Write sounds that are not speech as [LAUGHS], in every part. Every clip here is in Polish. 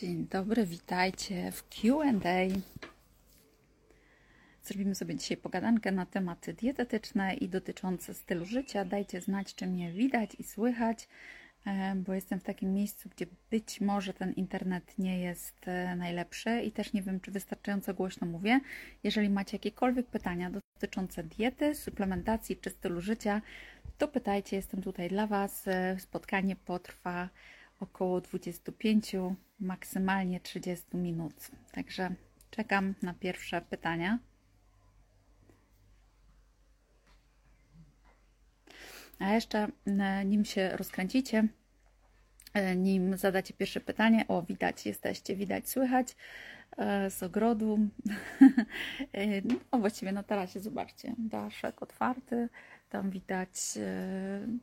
Dzień dobry, witajcie w QA. Zrobimy sobie dzisiaj pogadankę na tematy dietetyczne i dotyczące stylu życia. Dajcie znać, czy mnie widać i słychać, e, bo jestem w takim miejscu, gdzie być może ten internet nie jest e, najlepszy i też nie wiem, czy wystarczająco głośno mówię. Jeżeli macie jakiekolwiek pytania dotyczące diety, suplementacji czy stylu życia, to pytajcie, jestem tutaj dla Was. E, spotkanie potrwa około 25, maksymalnie 30 minut. Także czekam na pierwsze pytania. A jeszcze e, nim się rozkręcicie, e, nim zadacie pierwsze pytanie, o widać jesteście, widać, słychać e, z ogrodu. [LAUGHS] No właściwie na tarasie zobaczcie, daszek otwarty, tam widać,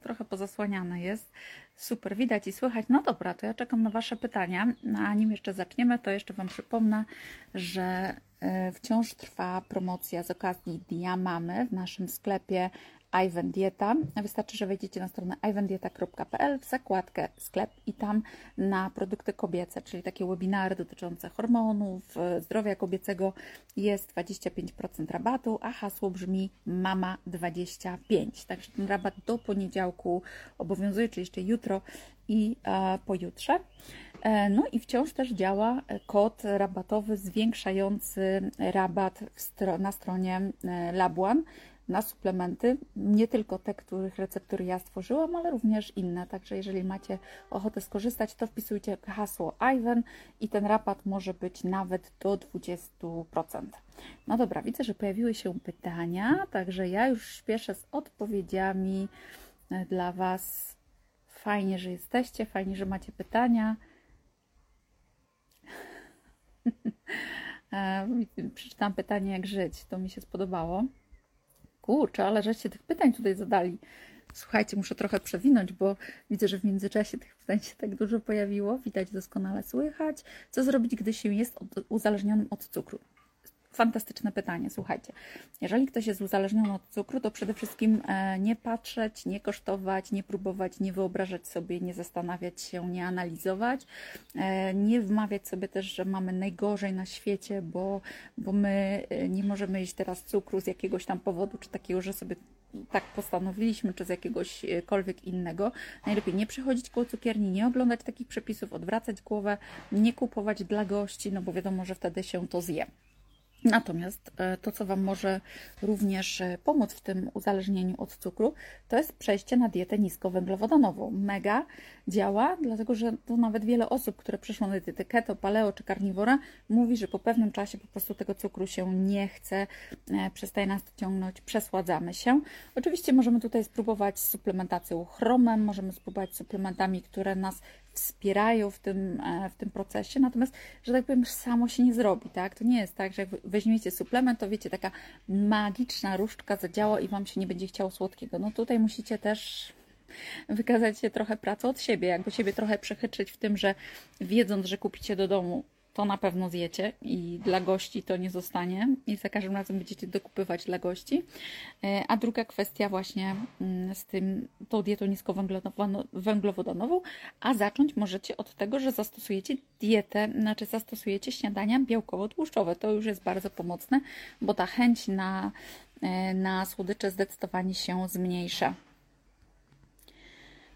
trochę pozasłaniane jest. Super, widać i słychać. No dobra, to ja czekam na Wasze pytania. No, a nim jeszcze zaczniemy, to jeszcze Wam przypomnę, że wciąż trwa promocja z okazji Dnia Mamy w naszym sklepie Ivan Dieta. Wystarczy, że wejdziecie na stronę ivandieta.pl w zakładkę sklep i tam na produkty kobiece, czyli takie webinary dotyczące hormonów, zdrowia kobiecego jest 25% rabatu, a hasło brzmi mama 25. Także ten rabat do poniedziałku obowiązuje, czyli jeszcze jutro i e, pojutrze. E, no i wciąż też działa kod rabatowy zwiększający rabat na stronie e, Labuan na suplementy, nie tylko te, których receptury ja stworzyłam, ale również inne. Także jeżeli macie ochotę skorzystać, to wpisujcie hasło Ivan i ten rabat może być nawet do 20%. No dobra, widzę, że pojawiły się pytania, także ja już śpieszę z odpowiedziami e, dla Was. Fajnie, że jesteście, fajnie, że macie pytania. [LAUGHS] E, przeczytam pytanie, jak żyć. To mi się spodobało. Kurczę, ale żeście tych pytań tutaj zadali. Słuchajcie, muszę trochę przewinąć, bo widzę, że w międzyczasie tych pytań się tak dużo pojawiło. Widać doskonale słychać. Co zrobić, gdy się jest uzależnionym od cukru? Fantastyczne pytanie, słuchajcie. Jeżeli ktoś jest uzależniony od cukru, to przede wszystkim e, nie patrzeć, nie kosztować, nie próbować, nie wyobrażać sobie, nie zastanawiać się, nie analizować, e, nie wmawiać sobie też, że mamy najgorzej na świecie, bo, bo my e, nie możemy jeść teraz cukru z jakiegoś tam powodu, czy takiego, że sobie tak postanowiliśmy, czy z jakiegośkolwiek innego. Najlepiej nie przychodzić koło cukierni, nie oglądać takich przepisów, odwracać głowę, nie kupować dla gości, no bo wiadomo, że wtedy się to zje. Natomiast e, to, co Wam może również e, pomóc w tym uzależnieniu od cukru, to jest przejście na dietę niskowęglowodanową. Mega działa, dlatego że to nawet wiele osób, które przeszło na dietę keto, paleo czy karniwora, mówi, że po pewnym czasie po prostu tego cukru się nie chce, e, przestaje nas to ciągnąć, przesładzamy się. Oczywiście możemy tutaj spróbować z suplementacją chromem, możemy spróbować z suplementami, które nas wspierają w tym, w tym procesie, natomiast, że tak powiem, samo się nie zrobi, tak? To nie jest tak, że jak weźmiecie suplement, to wiecie, taka magiczna różdżka zadziała i Wam się nie będzie chciało słodkiego. No tutaj musicie też wykazać się trochę pracy od siebie, jakby siebie trochę przechytrzyć w tym, że wiedząc, że kupicie do domu to na pewno zjecie i dla gości to nie zostanie i za każdym razem będziecie dokupywać dla gości. E, a druga kwestia właśnie mm, z tym, tą dietą niskowęglowodanową, a zacząć możecie od tego, że zastosujecie dietę, znaczy zastosujecie śniadania białkowo-tłuszczowe. To już jest bardzo pomocne, bo ta chęć na, e, na słodycze zdecydowanie się zmniejsza.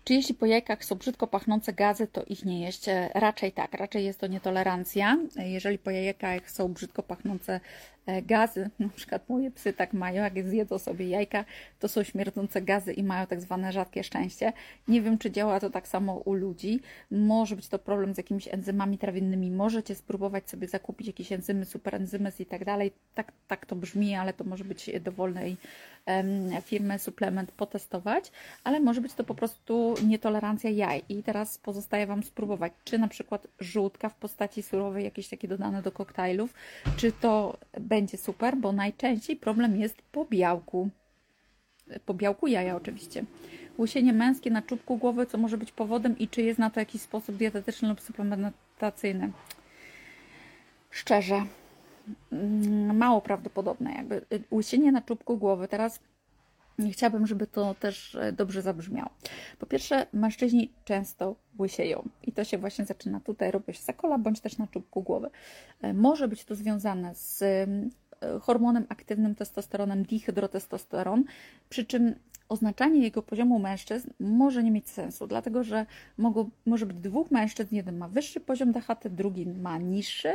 Czy jeśli po jajkach są brzydko pachnące gazy, to ich nie jeść? E, raczej tak, raczej jest to nietolerancja. E, jeżeli po jajkach są brzydko pachnące E, gazy, [LAUGHS] na przykład moje psy tak mają, jak zjedzą sobie jajka, to są śmierdzące gazy i mają tak zwane rzadkie szczęście. Nie wiem, czy działa to tak samo u ludzi. Może być to problem z jakimiś enzymami trawiennymi. Możecie spróbować sobie zakupić jakieś enzymy, superenzymy i tak dalej. Tak, tak to brzmi, ale to może być dowolnej firmy suplement potestować, ale może być to po prostu nietolerancja jaj. I teraz pozostaje Wam spróbować, czy na przykład żółtka w postaci surowej, jakieś takie dodane do koktajlów, czy to będzie super, bo najczęściej problem jest po białku. Po białku jaja oczywiście. Łysienie męskie na czubku głowy, co może być powodem i czy jest na to jakiś sposób dietetyczny lub suplementacyjny. Szczerze, mało prawdopodobne. Jakby łysienie na czubku głowy. Teraz Chciałabym, żeby to też e, dobrze zabrzmiało. Po pierwsze, mężczyźni często łysieją i to się właśnie zaczyna tutaj, robić się zakola bądź też na czubku głowy. E, może być to związane z e, hormonem aktywnym testosteronem, dihydrotestosteron, przy czym oznaczanie jego poziomu mężczyzn może nie mieć sensu, dlatego że mogą, może być dwóch mężczyzn, jeden ma wyższy poziom DHT, drugi ma niższy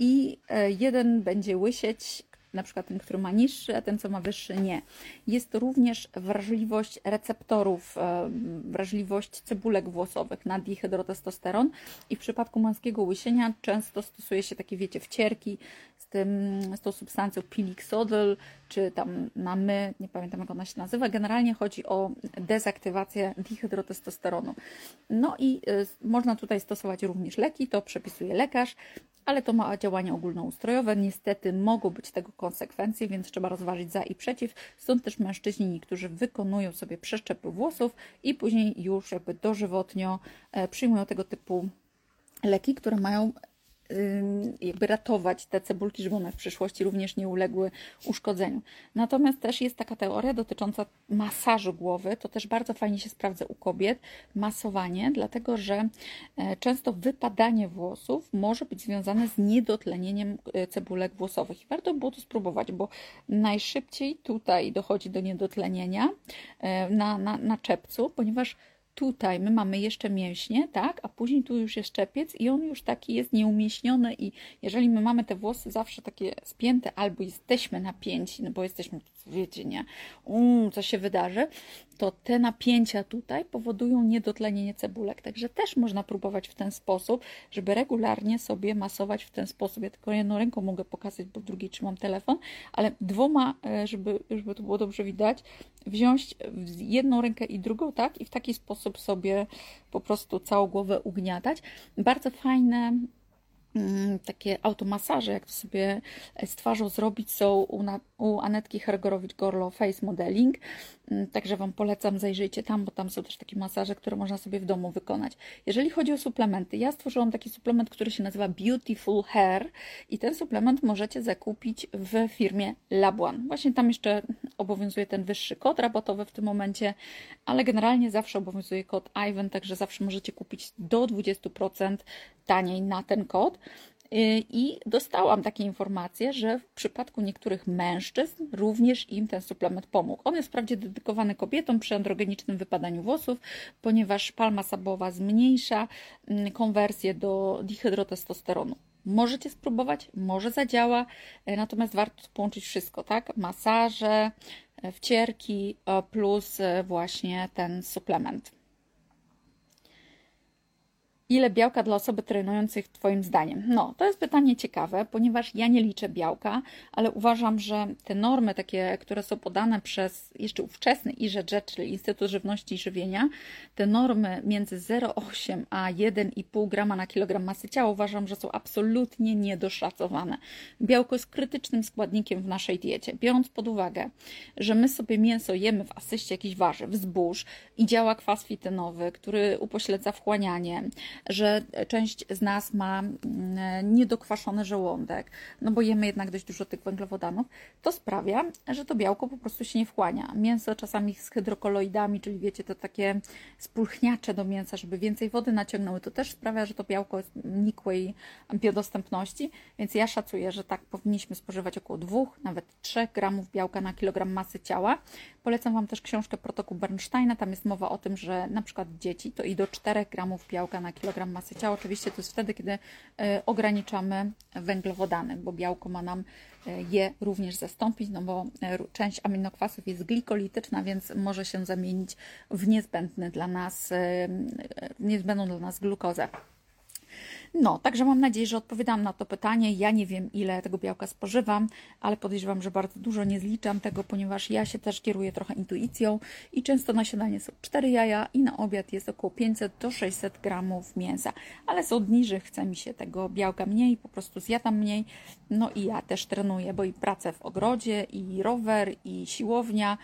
i jeden będzie łysieć, na przykład ten, który ma niższy, a ten, co ma wyższy, nie. Jest również wrażliwość receptorów, e, wrażliwość cebulek włosowych na dihydrotestosteron i w przypadku męskiego łysienia często stosuje się takie, wiecie, wcierki z, tym, z tą substancją pilixodyl, czy tam na my, nie pamiętam jak ona się nazywa. Generalnie chodzi o dezaktywację dihydrotestosteronu. No i y, można tutaj stosować również leki, to przepisuje lekarz ale to ma działanie ogólnoustrojowe. Niestety mogą być tego konsekwencje, więc trzeba rozważyć za i przeciw. Stąd też mężczyźni niektórzy wykonują sobie przeszczepy włosów i później już jakby dożywotnio e, przyjmują tego typu leki, które mają jakby ratować te cebulki, żeby one w przyszłości również nie uległy uszkodzeniu. Natomiast też jest taka teoria dotycząca masażu głowy. To też bardzo fajnie się sprawdza u kobiet. Masowanie, dlatego że e, często wypadanie włosów może być związane z niedotlenieniem e, cebulek włosowych. I warto było to spróbować, bo najszybciej tutaj dochodzi do niedotlenienia e, na, na, na czepcu, ponieważ tutaj my mamy jeszcze mięśnie, tak, a później tu już jest czepiec i on już taki jest nieumieśniony i jeżeli my mamy te włosy zawsze takie spięte albo jesteśmy napięci, no bo jesteśmy, wiecie, nie, um, co się wydarzy, to te napięcia tutaj powodują niedotlenienie cebulek. Także też można próbować w ten sposób, żeby regularnie sobie masować w ten sposób. Ja tylko jedną ręką mogę pokazać, bo w drugiej trzymam telefon, ale dwoma, e, żeby, żeby to było dobrze widać, wziąć jedną rękę i drugą, tak, i w taki sposób sobie po prostu całą głowę ugniatać. Bardzo fajne Mm, takie automasaże, jak to sobie z twarzą zrobić, są u, u Anetki Hergorowicz-Gorlo Face Modeling. Mm, także Wam polecam, zajrzyjcie tam, bo tam są też takie masaże, które można sobie w domu wykonać. Jeżeli chodzi o suplementy, ja stworzyłam taki suplement, który się nazywa Beautiful Hair i ten suplement możecie zakupić w firmie Labuan. Właśnie tam jeszcze obowiązuje ten wyższy kod rabatowy w tym momencie, ale generalnie zawsze obowiązuje kod IVEN, także zawsze możecie kupić do 20% taniej na ten kod. Y, I dostałam takie informacje, że w przypadku niektórych mężczyzn również im ten suplement pomógł. On jest wprawdzie dedykowany kobietom przy androgenicznym wypadaniu włosów, ponieważ palma sabowa zmniejsza mm, konwersję do dihydrotestosteronu. Możecie spróbować, może zadziała, y, natomiast warto połączyć wszystko, tak? Masaże, y, wcierki plus właśnie ten suplement. Ile białka dla osoby trenującej Twoim zdaniem? No, to jest pytanie ciekawe, ponieważ ja nie liczę białka, ale uważam, że te normy takie, które są podane przez jeszcze ówczesny IRZG, czyli Instytut Żywności i Żywienia, te normy między 0,8 a 1,5 grama na kilogram masy ciała uważam, że są absolutnie niedoszacowane. Białko jest krytycznym składnikiem w naszej diecie. Biorąc pod uwagę, że my sobie mięso jemy w asyście jakichś warzyw, zbóż i działa kwas fitynowy, który upośledza wchłanianie, że część z nas ma mm, niedokwaszony żołądek, no bo jemy jednak dość dużo tych węglowodanów, to sprawia, że to białko po prostu się nie wchłania. Mięso czasami z hydrokoloidami, czyli wiecie, to takie spulchniacze do mięsa, żeby więcej wody naciągnęły, to też sprawia, że to białko jest nikłej biodostępności, więc ja szacuję, że tak powinniśmy spożywać około 2, nawet 3 gramów białka na kilogram masy ciała. Polecam Wam też książkę Protokół Bernsteina, tam jest mowa o tym, że na przykład dzieci to i do 4 gramów białka na kilogram kilogram masy ciała. Oczywiście to jest wtedy, kiedy e, ograniczamy węglowodany, bo białko ma nam e, je również zastąpić, no bo e, część aminokwasów jest glikolityczna, więc może się zamienić w niezbędny dla nas, niezbędną dla nas glukozę. No, także mam nadzieję, że odpowiadam na to pytanie. Ja nie wiem, ile tego białka spożywam, ale podejrzewam, że bardzo dużo nie zliczam tego, ponieważ ja się też kieruję trochę intuicją i często na śniadanie są 4 jaja i na obiad jest około 500 do 600 gramów mięsa. Ale są dni, że chce mi się tego białka mniej, po prostu zjadam mniej. No i ja też trenuję, bo i pracę w ogrodzie, i rower, i siłownia,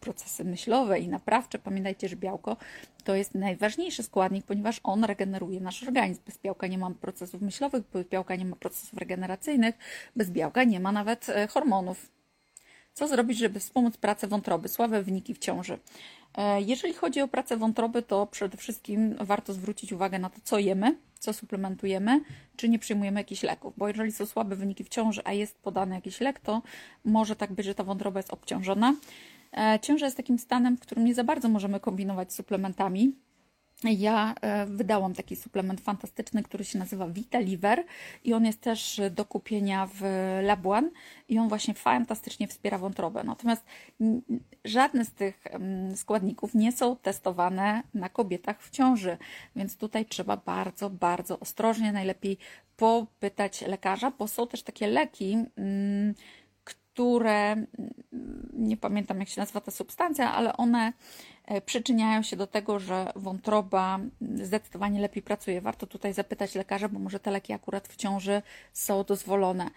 procesy myślowe i naprawcze. Pamiętajcie, że białko to jest najważniejszy składnik, ponieważ on regeneruje nasz organizm. Bez białka nie ma procesów myślowych, bez białka nie ma procesów regeneracyjnych, bez białka nie ma nawet e, hormonów. Co zrobić, żeby wspomóc pracę wątroby, słabe wyniki w ciąży? E, jeżeli chodzi o pracę wątroby, to przede wszystkim warto zwrócić uwagę na to, co jemy, co suplementujemy, czy nie przyjmujemy jakichś leków, bo jeżeli są słabe wyniki w ciąży, a jest podany jakiś lek, to może tak być, że ta wątroba jest obciążona. E, ciąża jest takim stanem, w którym nie za bardzo możemy kombinować z suplementami, ja e, wydałam taki suplement fantastyczny, który się nazywa Vita Liver i on jest też do kupienia w Labuan i on właśnie fantastycznie wspiera wątrobę. Natomiast żadne z tych składników nie są testowane na kobietach w ciąży, więc tutaj trzeba bardzo, bardzo ostrożnie, najlepiej popytać lekarza, bo są też takie leki, które nie pamiętam jak się nazywa ta substancja, ale one e, przyczyniają się do tego, że wątroba zdecydowanie lepiej pracuje. Warto tutaj zapytać lekarza, bo może te leki akurat w ciąży są dozwolone.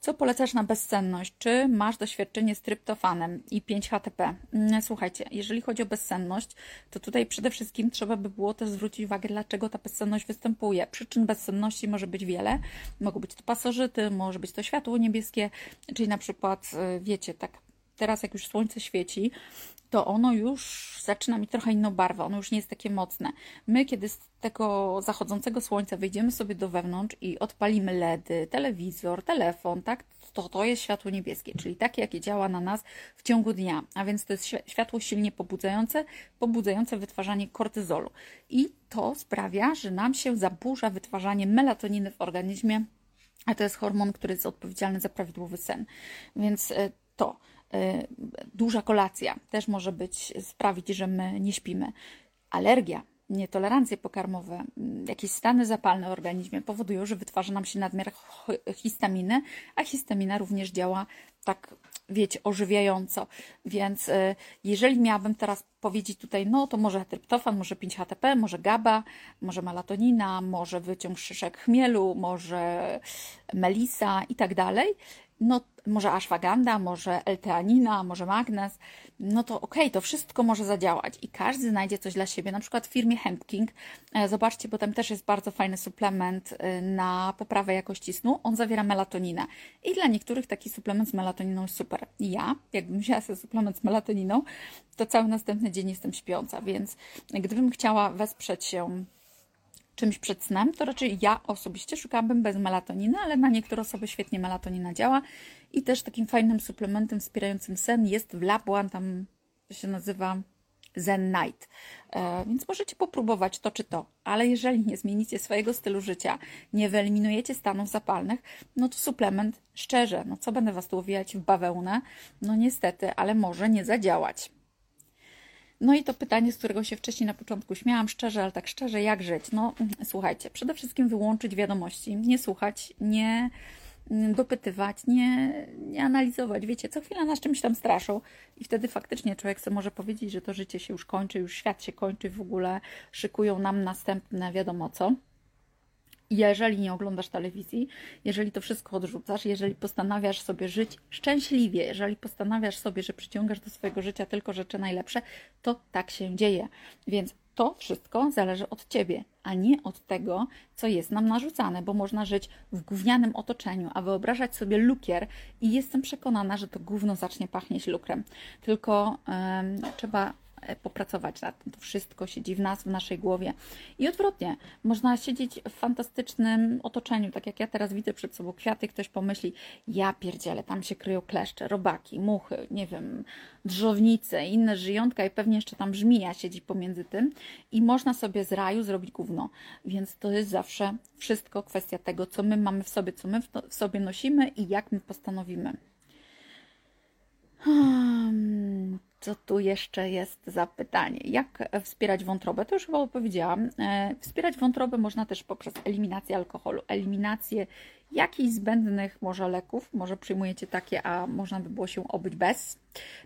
Co polecasz na bezsenność? Czy masz doświadczenie z tryptofanem i 5-HTP? Mm, słuchajcie, jeżeli chodzi o bezsenność, to tutaj przede wszystkim trzeba by było też zwrócić uwagę, dlaczego ta bezsenność występuje. Przyczyn bezsenności może być wiele. Mogą być to pasożyty, może być to światło niebieskie, czyli na przykład, y, wiecie, tak teraz jak już słońce świeci, to ono już zaczyna mieć trochę inną barwę, ono już nie jest takie mocne. My, kiedy z tego zachodzącego słońca wyjdziemy sobie do wewnątrz i odpalimy LEDy, telewizor, telefon, tak, to to jest światło niebieskie, czyli takie, jakie działa na nas w ciągu dnia. A więc to jest światło silnie pobudzające, pobudzające wytwarzanie kortyzolu. I to sprawia, że nam się zaburza wytwarzanie melatoniny w organizmie, a to jest hormon, który jest odpowiedzialny za prawidłowy sen. Więc e, to duża kolacja też może być sprawić, że my nie śpimy. Alergia, nietolerancje pokarmowe, mm, jakieś stany zapalne w organizmie powodują, że wytwarza nam się nadmiar histaminy, a histamina również działa tak, wiecie, ożywiająco. Więc y, jeżeli miałabym teraz powiedzieć tutaj, no to może tryptofan, może 5-HTP, może GABA, może melatonina, może wyciąg szyszek chmielu, może melisa i tak dalej, no może ashwagandha, może L-teanina, może magnez, no to okej, okay, to wszystko może zadziałać i każdy znajdzie coś dla siebie. Na przykład w firmie Hempking, e, zobaczcie, bo tam też jest bardzo fajny suplement e, na poprawę jakości snu. On zawiera melatoninę i dla niektórych taki suplement z melatoniną jest super. Ja, jakbym wzięła sobie suplement z melatoniną, to cały następny dzień jestem śpiąca, więc gdybym chciała wesprzeć się czymś przed snem, to raczej ja osobiście szukałabym bez melatoniny, ale na niektóre osoby świetnie melatonina działa. I też takim fajnym suplementem wspierającym sen jest w Labuan, tam się nazywa Zen Night. E, więc możecie popróbować to czy to, ale jeżeli nie zmienicie swojego stylu życia, nie wyeliminujecie stanów zapalnych, no to suplement, szczerze, no co będę Was tu owijać w bawełnę? No niestety, ale może nie zadziałać. No i to pytanie, z którego się wcześniej na początku śmiałam, szczerze, ale tak szczerze, jak żyć? No słuchajcie, przede wszystkim wyłączyć wiadomości, nie słuchać, nie mm, dopytywać, nie, nie analizować. Wiecie, co chwila nas czymś tam straszą i wtedy faktycznie człowiek sobie może powiedzieć, że to życie się już kończy, już świat się kończy, w ogóle szykują nam następne wiadomo co jeżeli nie oglądasz telewizji, jeżeli to wszystko odrzucasz, jeżeli postanawiasz sobie żyć szczęśliwie, jeżeli postanawiasz sobie, że przyciągasz do swojego życia tylko rzeczy najlepsze, to tak się dzieje. Więc to wszystko zależy od ciebie, a nie od tego, co jest nam narzucane, bo można żyć w gównianym otoczeniu, a wyobrażać sobie lukier i jestem przekonana, że to gówno zacznie pachnieć lukrem. Tylko trzeba popracować nad tym. To wszystko siedzi w nas, w naszej głowie. I odwrotnie, można siedzieć w fantastycznym otoczeniu, tak jak ja teraz widzę przed sobą kwiaty, ktoś pomyśli, ja pierdzielę, tam się kryją kleszcze, robaki, muchy, nie wiem, drzownice, inne żyjątka i pewnie jeszcze tam żmija siedzi pomiędzy tym i można sobie z raju zrobić gówno. Więc to jest zawsze wszystko kwestia tego, co my mamy w sobie, co my w sobie nosimy i jak my postanowimy. Hmm, co tu jeszcze jest za pytanie? Jak wspierać wątrobę? To już chyba odpowiedziałam. E, wspierać wątrobę można też poprzez eliminację alkoholu, eliminację jakichś zbędnych może leków. Może przyjmujecie takie, a można by było się obyć bez.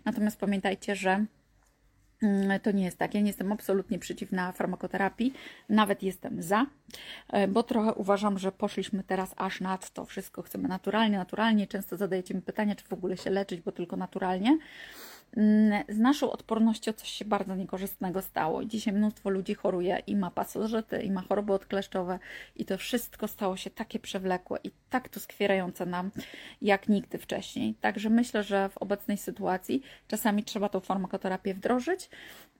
Natomiast pamiętajcie, że Mm, to nie jest tak. Ja nie jestem absolutnie przeciwna farmakoterapii, nawet jestem za, e, bo trochę uważam, że poszliśmy teraz aż nad to wszystko. Chcemy naturalnie, naturalnie. Często zadajecie mi pytania, czy w ogóle się leczyć, bo tylko naturalnie. Mm, z naszą odpornością coś się bardzo niekorzystnego stało. Dzisiaj mnóstwo ludzi choruje i ma pasożyty, i ma choroby odkleszczowe, i to wszystko stało się takie przewlekłe i tak to skwierające nam jak nigdy wcześniej. Także myślę, że w obecnej sytuacji czasami trzeba tą farmakoterapię wdrożyć,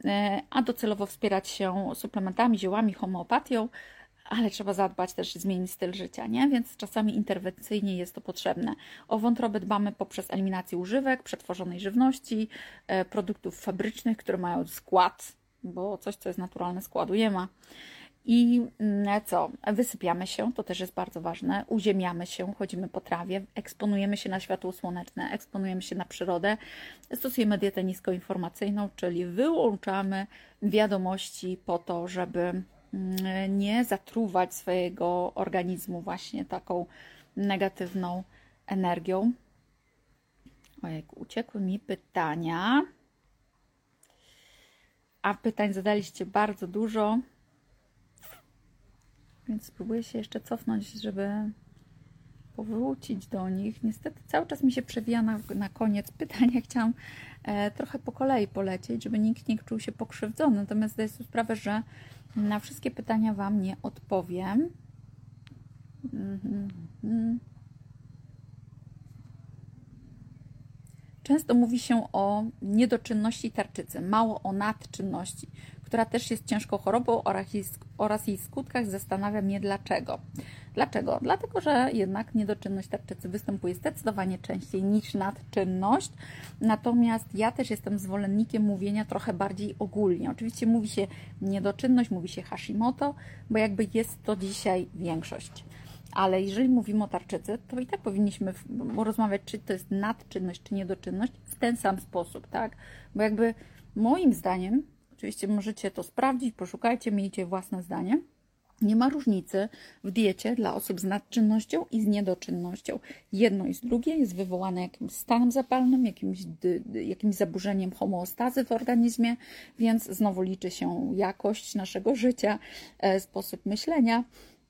e, a docelowo wspierać się suplementami, ziołami, homeopatią ale trzeba zadbać też, zmienić styl życia, nie? Więc czasami interwencyjnie jest to potrzebne. O wątrobę dbamy poprzez eliminację używek, przetworzonej żywności, e, produktów fabrycznych, które mają skład, bo coś, co jest naturalne, składu nie ma. I mm, co? Wysypiamy się, to też jest bardzo ważne. Uziemiamy się, chodzimy po trawie, eksponujemy się na światło słoneczne, eksponujemy się na przyrodę. Stosujemy dietę niskoinformacyjną, czyli wyłączamy wiadomości po to, żeby nie zatruwać swojego organizmu właśnie taką negatywną energią. Ojej, uciekły mi pytania. A pytań zadaliście bardzo dużo. Więc spróbuję się jeszcze cofnąć, żeby powrócić do nich. Niestety cały czas mi się przewija na, na koniec pytania. [LAUGHS] Chciałam e, trochę po kolei polecieć, żeby nikt nie czuł się pokrzywdzony. Natomiast zdaję sobie sprawę, że na wszystkie pytania Wam nie odpowiem. Często mówi się o niedoczynności tarczycy, mało o nadczynności, która też jest ciężką chorobą oraz jej skutkach. Zastanawia mnie dlaczego. Dlaczego? Dlatego, że jednak niedoczynność tarczycy występuje zdecydowanie częściej niż nadczynność. Natomiast ja też jestem zwolennikiem mówienia trochę bardziej ogólnie. Oczywiście mówi się niedoczynność, mówi się Hashimoto, bo jakby jest to dzisiaj większość. Ale jeżeli mówimy o tarczycy, to i tak powinniśmy rozmawiać, czy to jest nadczynność, czy niedoczynność w ten sam sposób, tak? Bo jakby moim zdaniem, oczywiście możecie to sprawdzić, poszukajcie, miejcie własne zdanie nie ma różnicy w diecie dla osób z nadczynnością i z niedoczynnością. Jedno i z drugie jest wywołane jakimś stanem zapalnym, jakimś, jakimś zaburzeniem homeostazy w organizmie, więc znowu liczy się jakość naszego życia, e, sposób myślenia,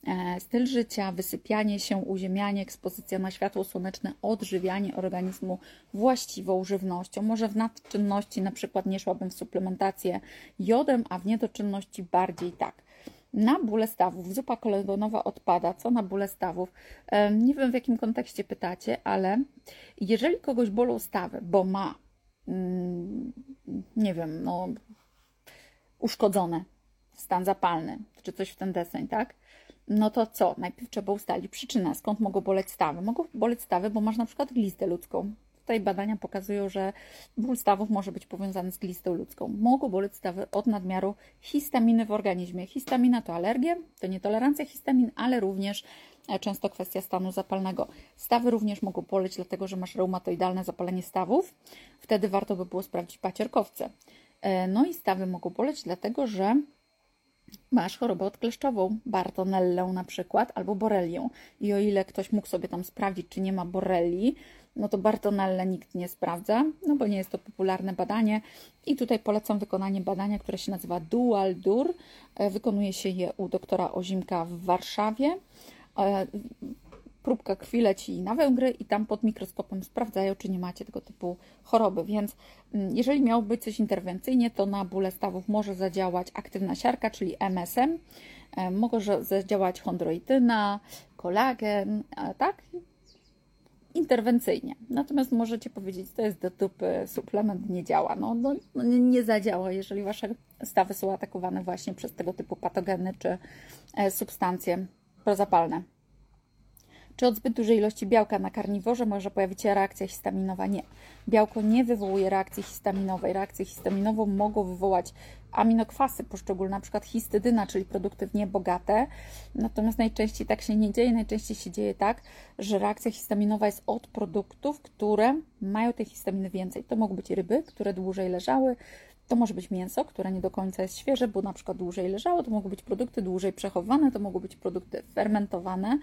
e, styl życia, wysypianie się, uziemianie, ekspozycja na światło słoneczne, odżywianie organizmu właściwą żywnością. Może w nadczynności na przykład nie szłabym w suplementację jodem, a w niedoczynności bardziej tak. Na bóle stawów zupa kolegonowa odpada. Co na bóle stawów? Nie wiem w jakim kontekście pytacie, ale jeżeli kogoś bolą stawy, bo ma, mm, nie wiem, no, uszkodzone, stan zapalny, czy coś w ten deseń, tak? No to co? Najpierw trzeba ustalić przyczynę, skąd mogą boleć stawy. Mogą boleć stawy, bo masz na przykład glistę ludzką. Tutaj badania pokazują, że ból stawów może być powiązany z glistą ludzką. Mogą boleć stawy od nadmiaru histaminy w organizmie. Histamina to alergie, to nietolerancja histamin, ale również e, często kwestia stanu zapalnego. Stawy również mogą boleć, dlatego że masz reumatoidalne zapalenie stawów. Wtedy warto by było sprawdzić pacierkowce. E, no i stawy mogą boleć, dlatego że masz chorobę odkleszczową, Bartonellę na przykład, albo borelię. I o ile ktoś mógł sobie tam sprawdzić, czy nie ma borelii, no to Bartonella nikt nie sprawdza, no bo nie jest to popularne badanie. I tutaj polecam wykonanie badania, które się nazywa Dual DUR. E, wykonuje się je u doktora Ozimka w Warszawie. E, próbka krwi leci na Węgry i tam pod mikroskopem sprawdzają, czy nie macie tego typu choroby. Więc mm, jeżeli miało być coś interwencyjnie, to na bóle stawów może zadziałać aktywna siarka, czyli MSM, e, może zadziałać chondroityna, kolagen, tak? Interwencyjnie. Natomiast możecie powiedzieć, to jest do dupy, suplement nie działa. No, no, no nie zadziała, jeżeli wasze stawy są atakowane właśnie przez tego typu patogeny czy e, substancje prozapalne. Czy od zbyt dużej ilości białka na karniworze może pojawić się reakcja histaminowa? Nie. Białko nie wywołuje reakcji histaminowej. Reakcję histaminową mogą wywołać aminokwasy poszczególne, na przykład histydyna, czyli produkty w nie bogate. Natomiast najczęściej tak się nie dzieje. Najczęściej się dzieje tak, że reakcja histaminowa jest od produktów, które mają tej histaminy więcej. To mogą być ryby, które dłużej leżały, to może być mięso, które nie do końca jest świeże, bo na przykład dłużej leżało, to mogą być produkty dłużej przechowywane, to mogą być produkty fermentowane.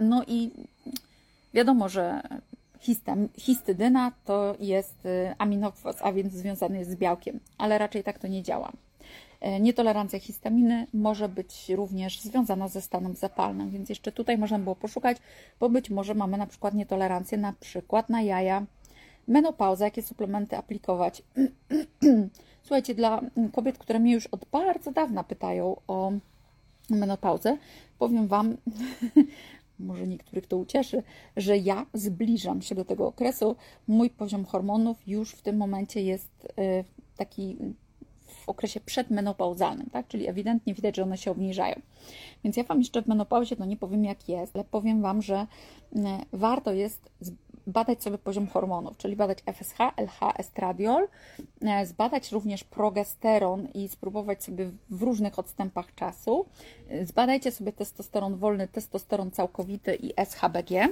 No i wiadomo, że histydyna to jest y, aminokwas, a więc związany jest z białkiem, ale raczej tak to nie działa. E, nietolerancja histaminy może być również związana ze stanem zapalnym, więc jeszcze tutaj można było poszukać, bo być może mamy na przykład nietolerancję na przykład na jaja, Menopauza, jakie suplementy aplikować? [CLEARS THROAT] Słuchajcie, dla kobiet, które mnie już od bardzo dawna pytają o menopauzę, powiem Wam, [LAUGHS] może niektórych to ucieszy, że ja zbliżam się do tego okresu. Mój poziom hormonów już w tym momencie jest y, taki w okresie przedmenopauzalnym, tak? czyli ewidentnie widać, że one się obniżają. Więc ja Wam jeszcze w menopauzie to nie powiem jak jest, ale powiem Wam, że y, warto jest badać sobie poziom hormonów, czyli badać FSH, LH, estradiol, e, zbadać również progesteron i spróbować sobie w różnych odstępach czasu. E, zbadajcie sobie testosteron wolny, testosteron całkowity i SHBG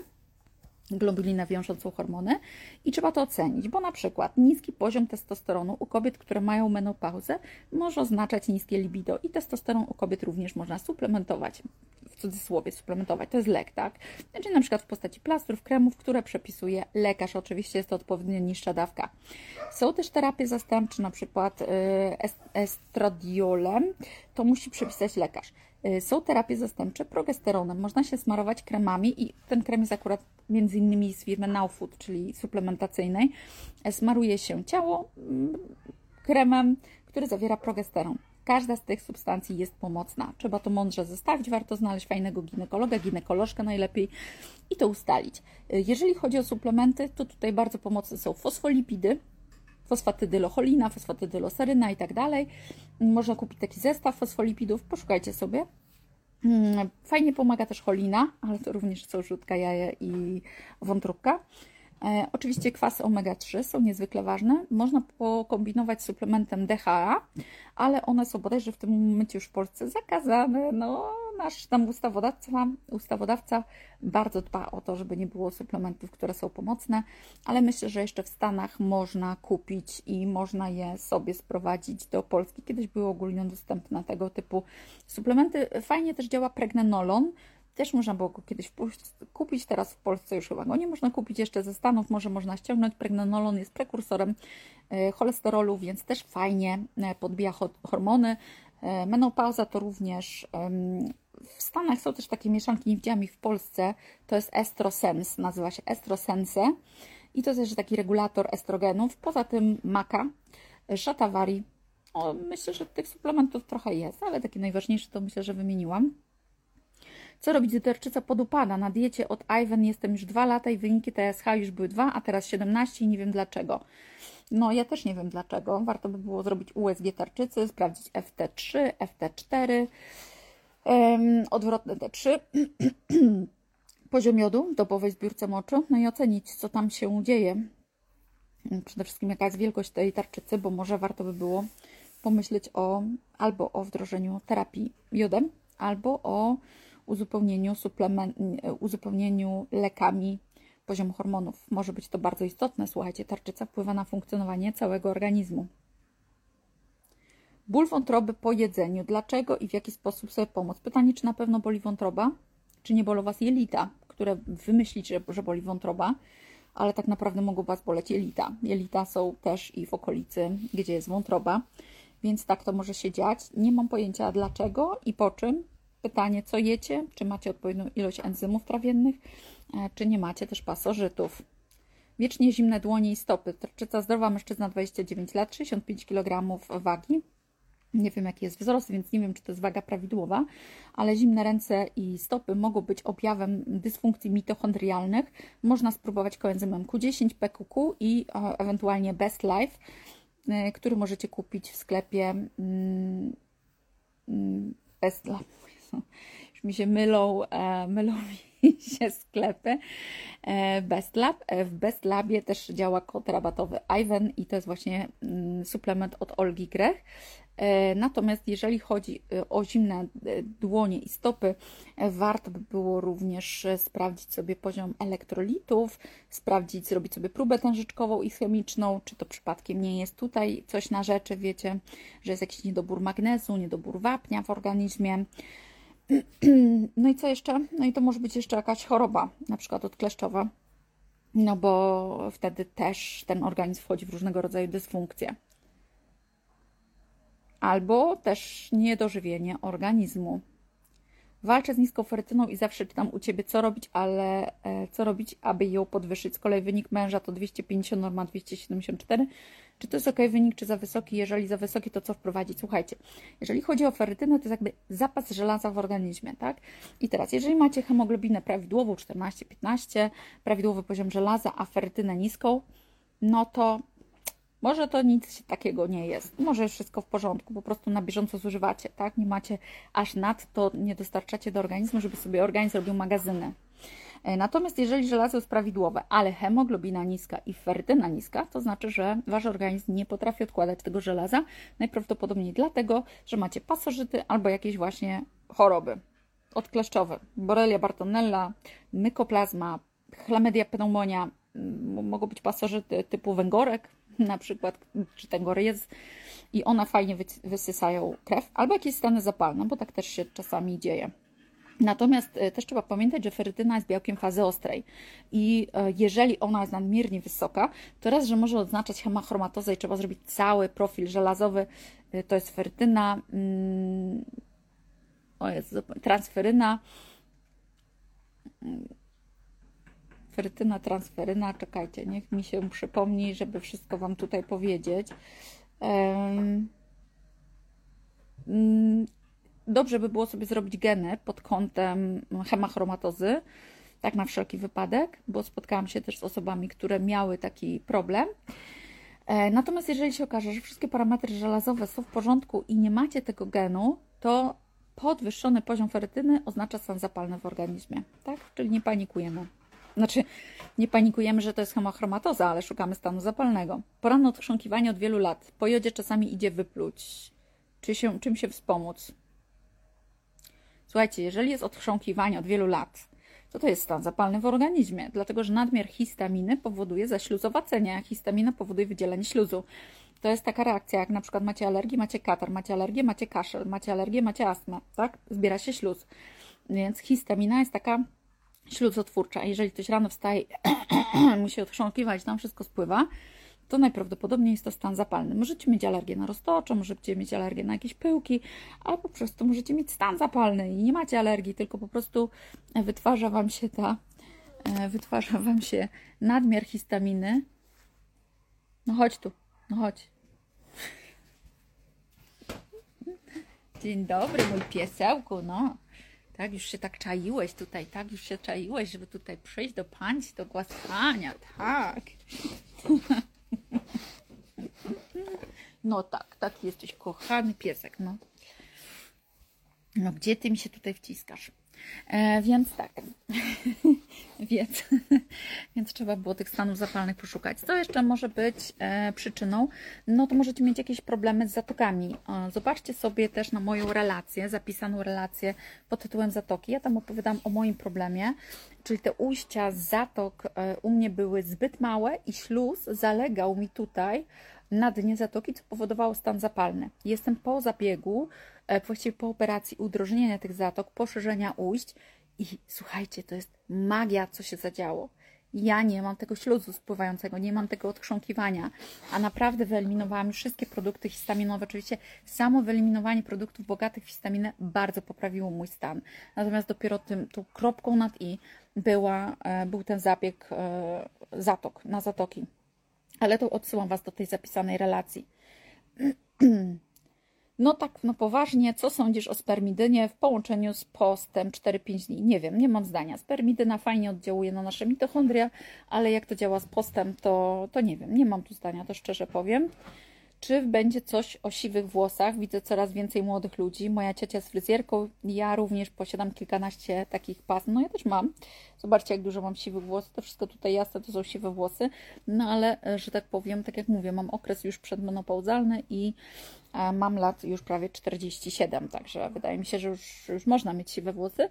globulinę wiążącą hormony i trzeba to ocenić, bo na przykład niski poziom testosteronu u kobiet, które mają menopauzę może oznaczać niskie libido i testosteron u kobiet również można suplementować w cudzysłowie suplementować, to jest lek, tak? Czyli na przykład w postaci plastrów, kremów, które przepisuje lekarz. Oczywiście jest to odpowiednio niższa dawka. Są też terapie zastępcze, na przykład y, estradiolem, to musi przepisać lekarz. Y, są terapie zastępcze progesteronem. Można się smarować kremami i ten krem jest akurat między innymi z firmy Now Food, czyli suplementacyjnej. Smaruje się ciało mm, kremem, który zawiera progesteron. Każda z tych substancji jest pomocna. Trzeba to mądrze zestawić, warto znaleźć fajnego ginekologa, ginekolożkę najlepiej i to ustalić. Jeżeli chodzi o suplementy, to tutaj bardzo pomocne są fosfolipidy, fosfatydylocholina, fosfatydyloseryna i tak dalej. Można kupić taki zestaw fosfolipidów, poszukajcie sobie. Mm, fajnie pomaga też cholina, ale to również są żółtka jaja i wątróbka. E, oczywiście kwasy omega-3 są niezwykle ważne. Można pokombinować z suplementem DHA, ale one są bodajże w tym momencie już w Polsce zakazane. No, nasz tam ustawodawca, ustawodawca bardzo dba o to, żeby nie było suplementów, które są pomocne, ale myślę, że jeszcze w Stanach można kupić i można je sobie sprowadzić do Polski. Kiedyś były ogólnie dostępne tego typu suplementy. Fajnie też działa pregnenolon, też można było go kiedyś kupić, teraz w Polsce już chyba go nie można kupić jeszcze ze Stanów, może można ściągnąć. Pregnenolon jest prekursorem e, cholesterolu, więc też fajnie e, podbija hormony. E, menopauza to również w Stanach są też takie mieszanki, nie widziałam ich w Polsce, to jest EstroSense, nazywa się EstroSense i to jest taki regulator estrogenów. Poza tym maka, szatawari. Myślę, że tych suplementów trochę jest, ale takie najważniejsze to myślę, że wymieniłam. Co robić, gdy tarczyca podupada? Na diecie od Ivan jestem już dwa lata i wyniki TSH już były dwa, a teraz 17 i nie wiem dlaczego. No, ja też nie wiem dlaczego. Warto by było zrobić USG tarczycy, sprawdzić FT3, FT4, um, odwrotne T3, [CLEARS THROAT] poziom jodu dobowej zbiórce moczu, no i ocenić, co tam się dzieje. Przede wszystkim jaka jest wielkość tej tarczycy, bo może warto by było pomyśleć o albo o wdrożeniu terapii jodem, albo o uzupełnieniu, suplement, uzupełnieniu lekami poziom hormonów. Może być to bardzo istotne. Słuchajcie, tarczyca wpływa na funkcjonowanie całego organizmu. Ból wątroby po jedzeniu. Dlaczego i w jaki sposób sobie pomóc? Pytanie, czy na pewno boli wątroba, czy nie bolą Was jelita, które wymyślicie, że boli wątroba, ale tak naprawdę mogą Was boleć jelita. Jelita są też i w okolicy, gdzie jest wątroba, więc tak to może się dziać. Nie mam pojęcia dlaczego i po czym, Pytanie, co jecie? Czy macie odpowiednią ilość enzymów trawiennych? E, czy nie macie też pasożytów? Wiecznie zimne dłonie i stopy. Tarczyca zdrowa mężczyzna 29 lat, 65 kg wagi. Nie wiem, jaki jest wzrost, więc nie wiem, czy to jest waga prawidłowa, ale zimne ręce i stopy mogą być objawem dysfunkcji mitochondrialnych. Można spróbować koenzymem Q10, PQQ i e, ewentualnie Best Life, e, który możecie kupić w sklepie mm, mm, Best Life już mi się mylą, e, mylą [LAUGHS] mi się sklepy. E, Bestlab. E, w Bestlabie też działa kod rabatowy Ivan i to jest właśnie mm, suplement od Olgi Grech. Natomiast jeżeli chodzi o zimne dłonie i stopy, warto by było również sprawdzić sobie poziom elektrolitów, sprawdzić, zrobić sobie próbę tężyczkową i chemiczną, czy to przypadkiem nie jest tutaj coś na rzeczy, wiecie, że jest jakiś niedobór magnezu, niedobór wapnia w organizmie. [CLEARS THROAT] No i co jeszcze? No i to może być jeszcze jakaś choroba, na przykład odkleszczowa, no bo wtedy też ten organizm wchodzi w różnego rodzaju dysfunkcje. Albo też niedożywienie organizmu. Walczę z niską ferytyną i zawsze czytam u Ciebie, co robić, ale e, co robić, aby ją podwyższyć. Z kolei wynik męża to 250, norma 274. Czy to jest ok wynik, czy za wysoki? Jeżeli za wysoki, to co wprowadzić? Słuchajcie, jeżeli chodzi o ferytynę, to jest jakby zapas żelaza w organizmie, tak? I teraz, jeżeli macie hemoglobinę prawidłową, 14-15, prawidłowy poziom żelaza, a ferytynę niską, no to może to nic takiego nie jest. Może wszystko w porządku, po prostu na bieżąco zużywacie, tak? Nie macie aż nad to, nie dostarczacie do organizmu, żeby sobie organizm robił magazyny. E, natomiast jeżeli żelazo jest prawidłowe, ale hemoglobina niska i ferytyna niska, to znaczy, że wasz organizm nie potrafi odkładać tego żelaza, najprawdopodobniej dlatego, że macie pasożyty albo jakieś właśnie choroby odkleszczowe. Borrelia bartonella, mykoplazma, chlamydia pneumonia, mogą być pasożyty typu węgorek, na przykład, czy ten gory jest i ona fajnie wysysają krew, albo jakieś stany zapalne, bo tak też się czasami dzieje. Natomiast e, też trzeba pamiętać, że ferytyna jest białkiem fazy ostrej i e, jeżeli ona jest nadmiernie wysoka, to raz, że może oznaczać hemachromatozę i trzeba zrobić cały profil żelazowy, e, to jest ferytyna, mm, o jest transferyna, ferytyna, transferyna, czekajcie, niech mi się przypomni, żeby wszystko Wam tutaj powiedzieć. Mm, dobrze by było sobie zrobić geny pod kątem hemachromatozy, tak na wszelki wypadek, bo spotkałam się też z osobami, które miały taki problem. E, natomiast jeżeli się okaże, że wszystkie parametry żelazowe są w porządku i nie macie tego genu, to podwyższony poziom ferytyny oznacza stan zapalny w organizmie, tak? Czyli nie panikujemy. Znaczy, nie panikujemy, że to jest hemochromatoza, ale szukamy stanu zapalnego. Poranne odchrząkiwanie od wielu lat. Po jodzie czasami idzie wypluć. Czy się, czym się wspomóc? Słuchajcie, jeżeli jest odchrząkiwanie od wielu lat, to to jest stan zapalny w organizmie, dlatego że nadmiar histaminy powoduje zaśluzowacenie, a histamina powoduje wydzielenie śluzu. To jest taka reakcja, jak na przykład macie alergię, macie katar, macie alergię, macie kaszel, macie alergię, macie astmę, tak? Zbiera się śluz. Więc histamina jest taka śluzotwórcza. Jeżeli ktoś rano wstaje, [CLEARS THROAT] musi odchrząkiwać, tam wszystko spływa, to najprawdopodobniej jest to stan zapalny. Możecie mieć alergię na roztocze, możecie mieć alergię na jakieś pyłki, albo po prostu możecie mieć stan zapalny i nie macie alergii, tylko po prostu wytwarza Wam się ta, e, wytwarza Wam się nadmiar histaminy. No chodź tu, no chodź. [LAUGHS] Dzień dobry, mój piesełku, no. Tak, już się tak czaiłeś tutaj, tak, już się czaiłeś, żeby tutaj przyjść do pańci, do głaskania, tak. [LAUGHS] No tak, taki jesteś kochany piesek, no. No gdzie ty mi się tutaj wciskasz? E, więc tak, [LAUGHS] więc, więc trzeba było tych stanów zapalnych poszukać. Co jeszcze może być e, przyczyną? No to możecie mieć jakieś problemy z zatokami. E, zobaczcie sobie też na moją relację, zapisaną relację pod tytułem Zatoki. Ja tam opowiadam o moim problemie, czyli te ujścia z zatok e, u mnie były zbyt małe i śluz zalegał mi tutaj na dnie zatoki, co powodowało stan zapalny. Jestem po zabiegu, właściwie po operacji udrożnienia tych zatok, poszerzenia ujść i słuchajcie, to jest magia, co się zadziało. Ja nie mam tego śluzu spływającego, nie mam tego odchrząkiwania, a naprawdę wyeliminowałam wszystkie produkty histaminowe. Oczywiście samo wyeliminowanie produktów bogatych w histaminę bardzo poprawiło mój stan. Natomiast dopiero tym, tą kropką nad i była, e, był ten zabieg e, zatok, na zatoki. Ale to odsyłam Was do tej zapisanej relacji. [CLEARS THROAT] No tak, no poważnie, co sądzisz o spermidynie w połączeniu z postem 4-5 dni? Nie wiem, nie mam zdania. Spermidyna fajnie oddziałuje na nasze mitochondria, ale jak to działa z postem, to, to nie wiem, nie mam tu zdania, to szczerze powiem. Czy będzie coś o siwych włosach? Widzę coraz więcej młodych ludzi. Moja ciocia jest fryzjerką, ja również posiadam kilkanaście takich pasm. No ja też mam. Zobaczcie, jak dużo mam siwych włosów. To wszystko tutaj jasne, to są siwe włosy. No ale, e, że tak powiem, tak jak mówię, mam okres już przedmenopauzalny i mam lat już prawie 47, także wydaje mi się, że już, już można mieć siwe włosy.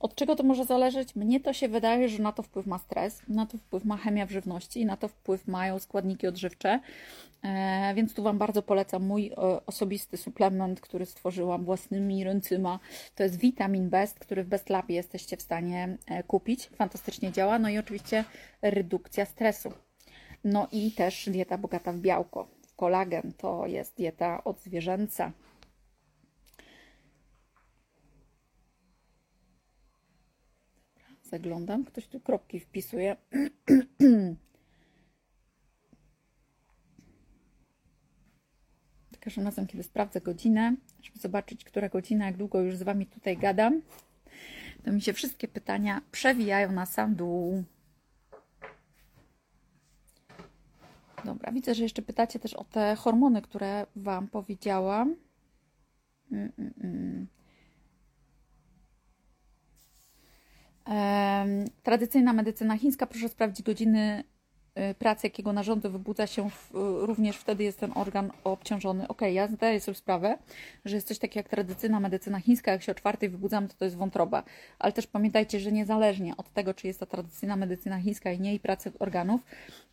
Od czego to może zależeć? Mnie to się wydaje, że na to wpływ ma stres, na to wpływ ma chemia w żywności na to wpływ mają składniki odżywcze. E, więc tu Wam bardzo polecam mój e, osobisty suplement, który stworzyłam własnymi ręcyma. To jest Vitamin Best, który w Best Labie jesteście w stanie e, kupić. Fantastycznie działa. No i oczywiście redukcja stresu. No i też dieta bogata w białko kolagen to jest dieta odzwierzęca. zaglądam. Ktoś tu kropki wpisuje. [CLEARS THROAT] [CLEARS THROAT] Każdym razem, kiedy sprawdzę godzinę, żeby zobaczyć, która godzina, jak długo już z Wami tutaj gadam, to mi się wszystkie pytania przewijają na sam dół. Dobra, widzę, że jeszcze pytacie też o te hormony, które Wam powiedziałam. Mm, mm, mm. Tradycyjna medycyna chińska, proszę sprawdzić godziny pracy, jakiego narządu wybudza się w, y, również wtedy jest ten organ obciążony. Ok, ja zdaję sobie sprawę, że jest coś takiego jak tradycyjna medycyna chińska, jak się o czwartej wybudzamy, to to jest wątroba. Ale też pamiętajcie, że niezależnie od tego, czy jest to tradycyjna medycyna chińska i nie i pracy organów,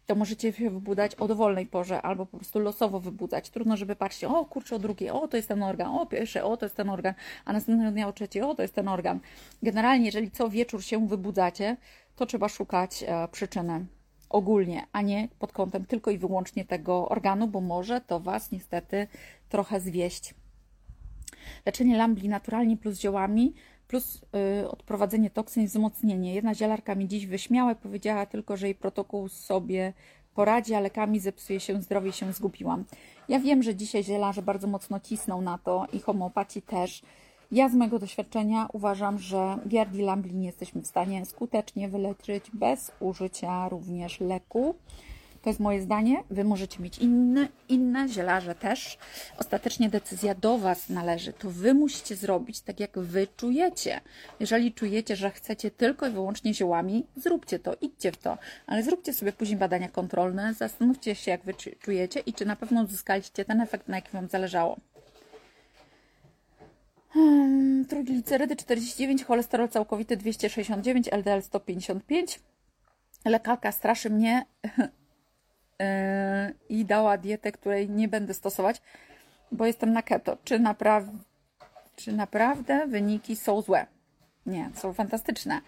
to możecie się wybudzać o dowolnej porze albo po prostu losowo wybudzać. Trudno, żeby patrzcie, o kurczę, o drugiej, o to jest ten organ, o pierwszy, o to jest ten organ, a następnego dnia o trzeciej, o to jest ten organ. Generalnie, jeżeli co wieczór się wybudzacie, to trzeba szukać e, przyczyny ogólnie, a nie pod kątem tylko i wyłącznie tego organu, bo może to Was niestety trochę zwieść. Leczenie lambli naturalnie plus ziołami, plus yy, odprowadzenie toksyn i wzmocnienie. Jedna zielarka mi dziś wyśmiała powiedziała tylko, że jej protokół sobie poradzi, a lekami zepsuje się zdrowie, się zgubiłam. Ja wiem, że dzisiaj zielarze bardzo mocno cisną na to i homeopaci też, ja z mojego doświadczenia uważam, że Giardi Lambli nie jesteśmy w stanie skutecznie wyleczyć bez użycia również leku. To jest moje zdanie. Wy możecie mieć inne, inne zielarze też. Ostatecznie decyzja do Was należy. To Wy musicie zrobić tak, jak Wy czujecie. Jeżeli czujecie, że chcecie tylko i wyłącznie ziołami, zróbcie to, idźcie w to. Ale zróbcie sobie później badania kontrolne, zastanówcie się, jak Wy czujecie i czy na pewno uzyskaliście ten efekt, na jakim Wam zależało. Hmm, trójglicerydy 49, cholesterol całkowity 269, LDL 155. Lekarka straszy mnie [LAUGHS] yy, i dała dietę, której nie będę stosować, bo jestem na keto. Czy, czy naprawdę wyniki są złe? Nie, są fantastyczne.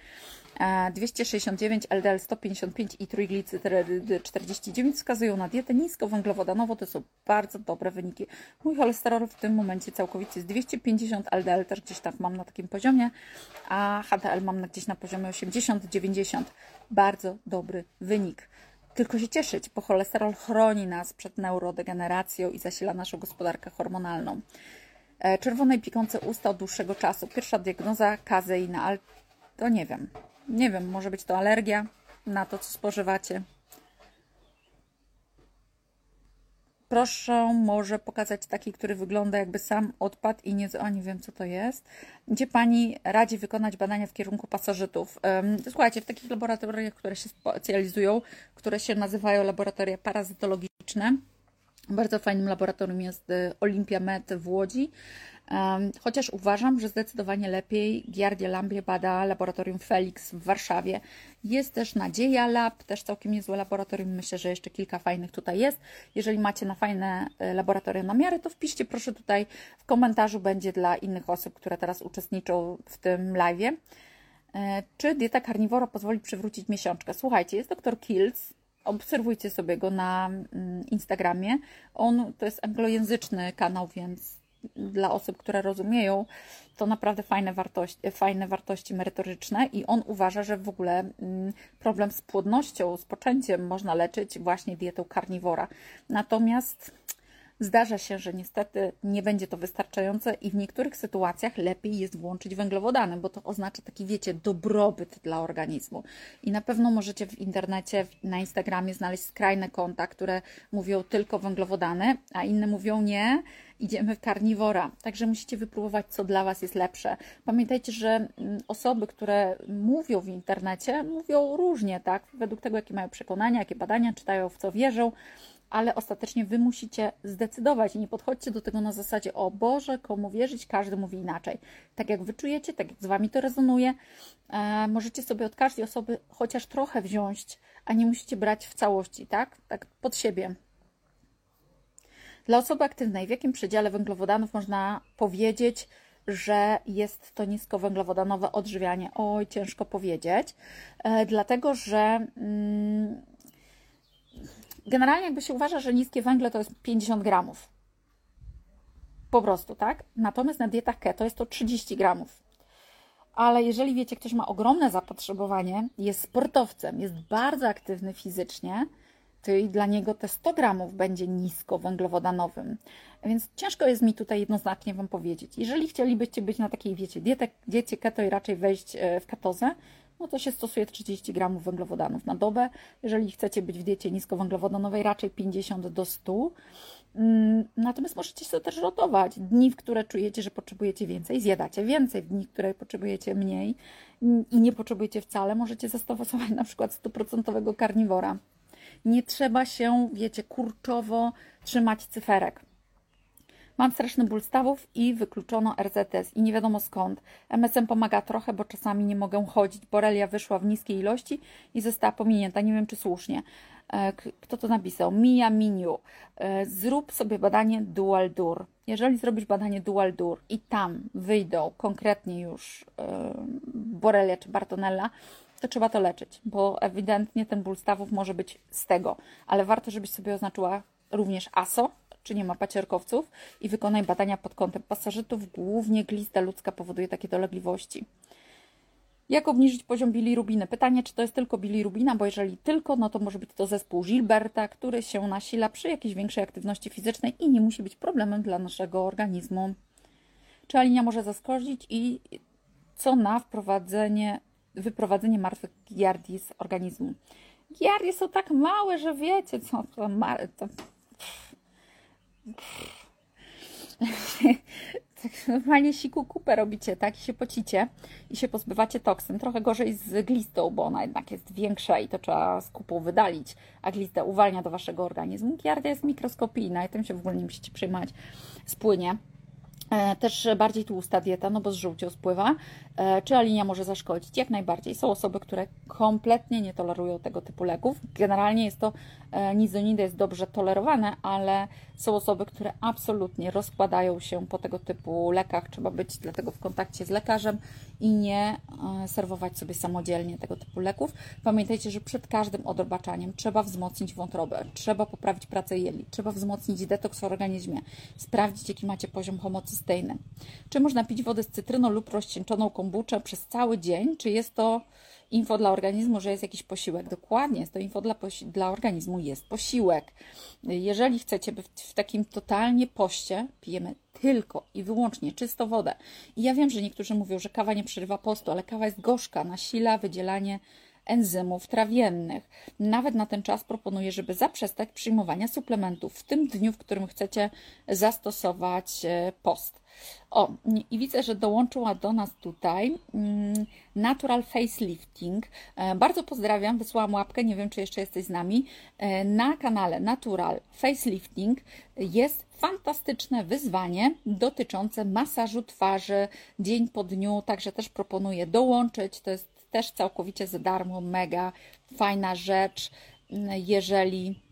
269 LDL 155 i trójglicerydy 49 wskazują na dietę niskowęglowodanową. To są bardzo dobre wyniki. Mój cholesterol w tym momencie całkowicie jest 250 LDL, też gdzieś tam mam na takim poziomie, a HDL mam gdzieś na poziomie 80-90. Bardzo dobry wynik. Tylko się cieszyć, bo cholesterol chroni nas przed neurodegeneracją i zasila naszą gospodarkę hormonalną. E, czerwone i piekące usta od dłuższego czasu. Pierwsza diagnoza kazeina, to nie wiem. Nie wiem, może być to alergia na to, co spożywacie. Proszę może pokazać taki, który wygląda jakby sam odpadł i nie... O, nie wiem, co to jest. Gdzie Pani radzi wykonać badania w kierunku pasożytów? Słuchajcie, w takich laboratoriach, które się specjalizują, które się nazywają laboratoria parazytologiczne, bardzo fajnym laboratorium jest y, Olympia Med w Łodzi. Chociaż uważam, że zdecydowanie lepiej Giardia Lambie bada laboratorium Felix w Warszawie. Jest też Nadzieja Lab, też całkiem niezłe laboratorium. Myślę, że jeszcze kilka fajnych tutaj jest. Jeżeli macie na fajne e, laboratorium namiary, to wpiszcie proszę tutaj w komentarzu, będzie dla innych osób, które teraz uczestniczą w tym live. E, czy dieta karniwora pozwoli przywrócić miesiączkę? Słuchajcie, jest dr Kills, obserwujcie sobie go na mm, Instagramie. On to jest anglojęzyczny kanał, więc dla osób, które rozumieją, to naprawdę fajne wartości, fajne wartości merytoryczne i on uważa, że w ogóle mm, problem z płodnością, z poczęciem można leczyć właśnie dietą karniwora. Natomiast Zdarza się, że niestety nie będzie to wystarczające i w niektórych sytuacjach lepiej jest włączyć węglowodany, bo to oznacza taki, wiecie, dobrobyt dla organizmu. I na pewno możecie w internecie, na Instagramie znaleźć skrajne konta, które mówią tylko węglowodany, a inne mówią nie, idziemy w karniwora. Także musicie wypróbować, co dla Was jest lepsze. Pamiętajcie, że mm, osoby, które mówią w internecie, mówią różnie, tak? Według tego, jakie mają przekonania, jakie badania czytają, w co wierzą ale ostatecznie Wy musicie zdecydować nie podchodźcie do tego na zasadzie, o Boże, komu wierzyć, każdy mówi inaczej. Tak jak Wy czujecie, tak jak z Wami to rezonuje, e, możecie sobie od każdej osoby chociaż trochę wziąć, a nie musicie brać w całości, tak? Tak pod siebie. Dla osoby aktywnej, w jakim przedziale węglowodanów można powiedzieć, że jest to niskowęglowodanowe odżywianie? Oj, ciężko powiedzieć, e, dlatego że... Generalnie jakby się uważa, że niskie węgle to jest 50 gramów. Po prostu, tak? Natomiast na dietach keto jest to 30 gramów. ale jeżeli wiecie, ktoś ma ogromne zapotrzebowanie, jest sportowcem, jest bardzo aktywny fizycznie, to i dla niego te 100 gramów będzie nisko węglowodanowym. Więc ciężko jest mi tutaj jednoznacznie Wam powiedzieć. Jeżeli chcielibyście być na takiej, wiecie, diecie, diecie keto i raczej wejść e, w ketozę, no to się stosuje 30 gramów węglowodanów na dobę. Jeżeli chcecie być w diecie niskowęglowodanowej, raczej 50 do 100. Mm, natomiast możecie sobie też rotować. Dni, w które czujecie, że potrzebujecie więcej, zjadacie więcej. W dni, w które potrzebujecie mniej i nie potrzebujecie wcale, możecie zastosować na przykład 100% karniwora. Nie trzeba się, wiecie, kurczowo trzymać cyferek. Mam straszny ból stawów i wykluczono RZS i nie wiadomo skąd. MSM pomaga trochę, bo czasami nie mogę chodzić. Borelia wyszła w niskiej ilości i została pominięta. Nie wiem, czy słusznie. E, kto to napisał? Mia Miniu. E, zrób sobie badanie Dual Dur. Jeżeli zrobisz badanie Dual Dur i tam wyjdą konkretnie już e, Borelia czy Bartonella, to trzeba to leczyć, bo ewidentnie ten ból stawów może być z tego, ale warto, żebyś sobie oznaczyła również ASO, czy nie ma pacierkowców i wykonaj badania pod kątem pasożytów. Głównie glista ludzka powoduje takie dolegliwości. Jak obniżyć poziom bilirubiny? Pytanie, czy to jest tylko bilirubina, bo jeżeli tylko, no to może być to zespół Gilberta, który się nasila przy jakiejś większej aktywności fizycznej i nie musi być problemem dla naszego organizmu. Czy alinia może zaskoczyć i co na wprowadzenie, wyprowadzenie martwych giardi z organizmu? Giardi są tak małe, że wiecie, co to, to [LAUGHS] tak normalnie siku kupę robicie, tak? I się pocicie i się pozbywacie toksyn. Trochę gorzej z glistą, bo ona jednak jest większa i to trzeba z kupą wydalić, a glista uwalnia do waszego organizmu. Giardia jest mikroskopijna i tym się w ogóle nie musicie przejmować. Spłynie. E, też bardziej tłusta dieta, no bo z żółcią spływa. E, czy alinia może zaszkodzić? Jak najbardziej. Są osoby, które kompletnie nie tolerują tego typu leków. Generalnie jest to, e, nizonidy jest dobrze tolerowane, ale są osoby, które absolutnie rozkładają się po tego typu lekach. Trzeba być dlatego w kontakcie z lekarzem i nie serwować sobie samodzielnie tego typu leków. Pamiętajcie, że przed każdym odrobaczaniem trzeba wzmocnić wątrobę, trzeba poprawić pracę jeli, trzeba wzmocnić detoks w organizmie, sprawdzić, jaki macie poziom homocysteiny. Czy można pić wodę z cytryną lub rozcieńczoną kombuczę przez cały dzień? Czy jest to info dla organizmu, że jest jakiś posiłek? Dokładnie, jest to info dla, dla organizmu, jest posiłek. Jeżeli chcecie być w takim totalnie poście, pijemy tylko i wyłącznie czysto wodę. I ja wiem, że niektórzy mówią, że kawa nie przerywa postu, ale kawa jest gorzka, nasila wydzielanie enzymów trawiennych. Nawet na ten czas proponuję, żeby zaprzestać przyjmowania suplementów w tym dniu, w którym chcecie zastosować e, post. O, i widzę, że dołączyła do nas tutaj mm, Natural Facelifting. E, bardzo pozdrawiam, wysłałam łapkę, nie wiem, czy jeszcze jesteś z nami. E, na kanale Natural Facelifting jest fantastyczne wyzwanie dotyczące masażu twarzy dzień po dniu, także też proponuję dołączyć. To jest też całkowicie za darmo, mega fajna rzecz, jeżeli e,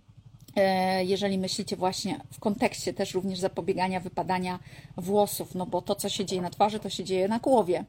jeżeli myślicie właśnie w kontekście też również zapobiegania wypadania włosów, no bo to, co się dzieje na twarzy, to się dzieje na głowie.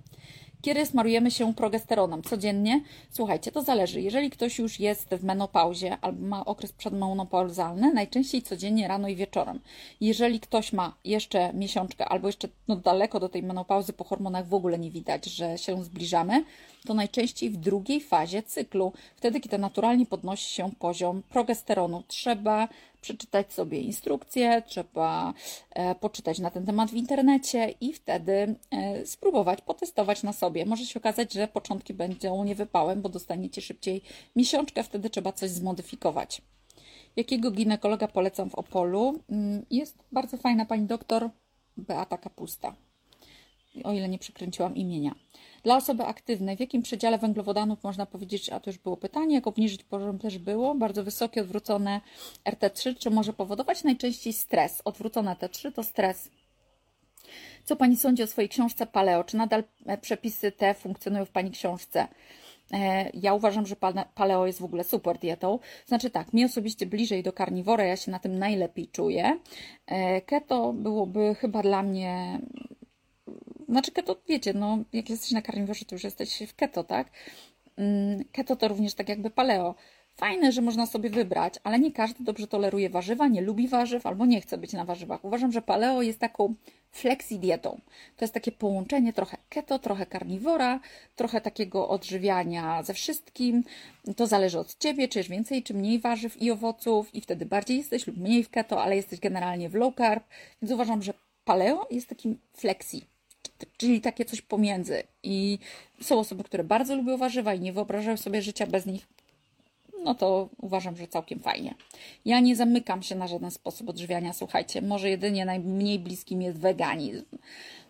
Kiedy smarujemy się progesteronem codziennie? Słuchajcie, to zależy. Jeżeli ktoś już jest w menopauzie albo ma okres przedmenopauzalny, najczęściej codziennie rano i wieczorem. Jeżeli ktoś ma jeszcze miesiączkę albo jeszcze no, daleko do tej menopauzy po hormonach w ogóle nie widać, że się zbliżamy, to najczęściej w drugiej fazie cyklu, wtedy kiedy naturalnie podnosi się poziom progesteronu. Trzeba przeczytać sobie instrukcje, trzeba e, poczytać na ten temat w internecie i wtedy e, spróbować, potestować na sobie. Może się okazać, że początki będą niewypałem, bo dostaniecie szybciej miesiączkę, wtedy trzeba coś zmodyfikować. Jakiego ginekologa polecam w Opolu? Mm, jest bardzo fajna pani doktor Beata Kapusta, o ile nie przekręciłam imienia. Dla osoby aktywnej, w jakim przedziale węglowodanów można powiedzieć, a to już było pytanie, jak obniżyć poziom też było, bardzo wysokie, odwrócone RT3, czy może powodować najczęściej stres. Odwrócone T3 to stres. Co Pani sądzi o swojej książce Paleo? Czy nadal e, przepisy te funkcjonują w Pani książce? E, ja uważam, że paleo jest w ogóle super dietą. Znaczy tak, mi osobiście bliżej do karniwora, ja się na tym najlepiej czuję. E, keto byłoby chyba dla mnie znaczy keto, wiecie, no jak jesteś na karniworze, to już jesteś w keto, tak? Mm, keto to również tak jakby paleo. Fajne, że można sobie wybrać, ale nie każdy dobrze toleruje warzywa, nie lubi warzyw albo nie chce być na warzywach. Uważam, że paleo jest taką flexi dietą. To jest takie połączenie trochę keto, trochę karniwora, trochę takiego odżywiania ze wszystkim. To zależy od Ciebie, czy jesz więcej, czy mniej warzyw i owoców i wtedy bardziej jesteś lub mniej w keto, ale jesteś generalnie w low carb. Więc uważam, że paleo jest takim flexi czyli takie coś pomiędzy. I są osoby, które bardzo lubią warzywa i nie wyobrażają sobie życia bez nich no to uważam, że całkiem fajnie. Ja nie zamykam się na żaden sposób odżywiania, słuchajcie, może jedynie najmniej bliskim jest weganizm,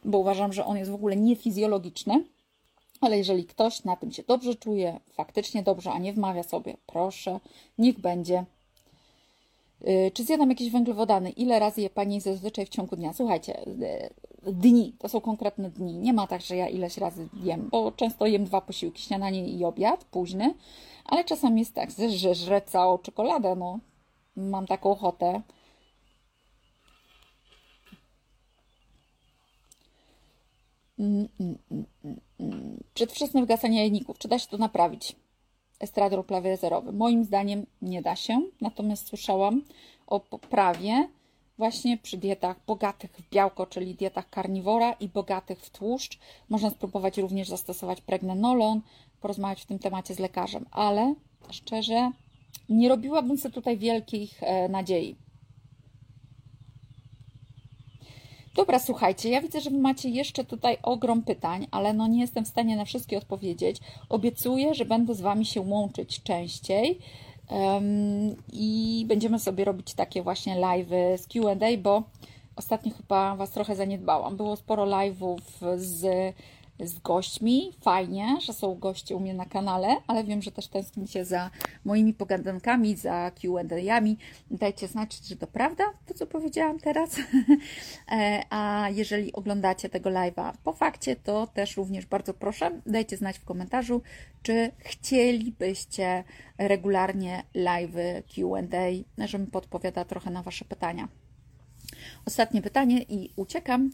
bo uważam, że on jest w ogóle niefizjologiczny, ale jeżeli ktoś na tym się dobrze czuje, faktycznie dobrze, a nie wmawia sobie, proszę, niech będzie. Yy, czy zjadam jakieś węglowodany? Ile razy je Pani zazwyczaj w ciągu dnia? Słuchajcie, yy, dni, to są konkretne dni. Nie ma tak, że ja ileś razy jem, bo często jem dwa posiłki, śniadanie i obiad, późny, ale czasami jest tak, że żrę całą czekoladę, no. Mam taką ochotę. Mm, mm, mm, mm. Przedwczesne wygasanie jajników. Czy da się to naprawić? Estrador zerowy. Moim zdaniem nie da się, natomiast słyszałam o poprawie właśnie przy dietach bogatych w białko, czyli dietach karniwora i bogatych w tłuszcz. Można spróbować również zastosować pregnenolon, porozmawiać w tym temacie z lekarzem, ale szczerze nie robiłabym sobie tutaj wielkich e, nadziei. Dobra, słuchajcie, ja widzę, że macie jeszcze tutaj ogrom pytań, ale no nie jestem w stanie na wszystkie odpowiedzieć. Obiecuję, że będę z Wami się łączyć częściej um, i będziemy sobie robić takie właśnie live z Q&A, bo ostatnio chyba Was trochę zaniedbałam. Było sporo live'ów z z gośćmi. Fajnie, że są goście u mnie na kanale, ale wiem, że też tęsknicie za moimi pogadankami, za Q&A'ami. Dajcie znać, czy to prawda, to co powiedziałam teraz. [LAUGHS] E, a jeżeli oglądacie tego live'a po fakcie, to też również bardzo proszę, dajcie znać w komentarzu, czy chcielibyście regularnie live'y Q&A, żebym podpowiada trochę na Wasze pytania. Ostatnie pytanie i uciekam.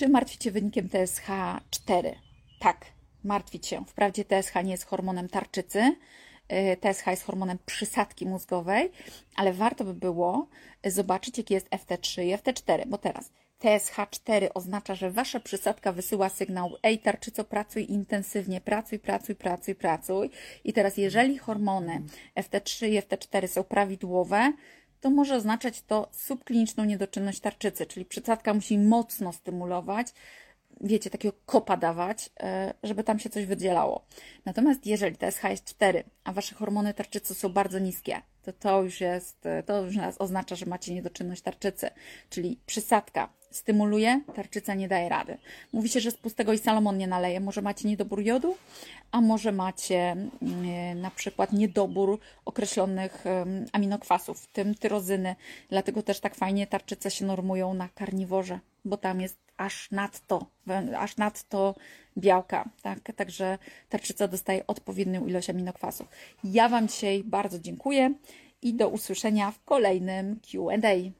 Czy martwicie wynikiem TSH4? Tak, martwić się. Wprawdzie TSH nie jest hormonem tarczycy, y, TSH jest hormonem przysadki mózgowej, ale warto by było zobaczyć, jaki jest FT3 i FT4, bo teraz TSH4 oznacza, że wasza przysadka wysyła sygnał: Ej, tarczyco, pracuj intensywnie, pracuj, pracuj, pracuj, pracuj. I teraz, jeżeli hormony FT3 i FT4 są prawidłowe, to może oznaczać to subkliniczną niedoczynność tarczycy, czyli przysadka musi mocno stymulować, wiecie, takiego kopa dawać, e, żeby tam się coś wydzielało. Natomiast jeżeli TSH jest 4, a wasze hormony tarczycy są bardzo niskie, to to już jest, e, to już oznacza, że macie niedoczynność tarczycy, czyli przysadka stymuluje, tarczyca nie daje rady. Mówi się, że z pustego i Salomon nie naleje. Może macie niedobór jodu, a może macie mm, na przykład niedobór określonych aminokwasów, w tym tyrozyny. Dlatego też tak fajnie tarczyce się normują na karniworze, bo tam jest aż nadto, aż nadto białka. Tak? Także tarczyca dostaje odpowiednią ilość aminokwasów. Ja Wam dzisiaj bardzo dziękuję i do usłyszenia w kolejnym QA.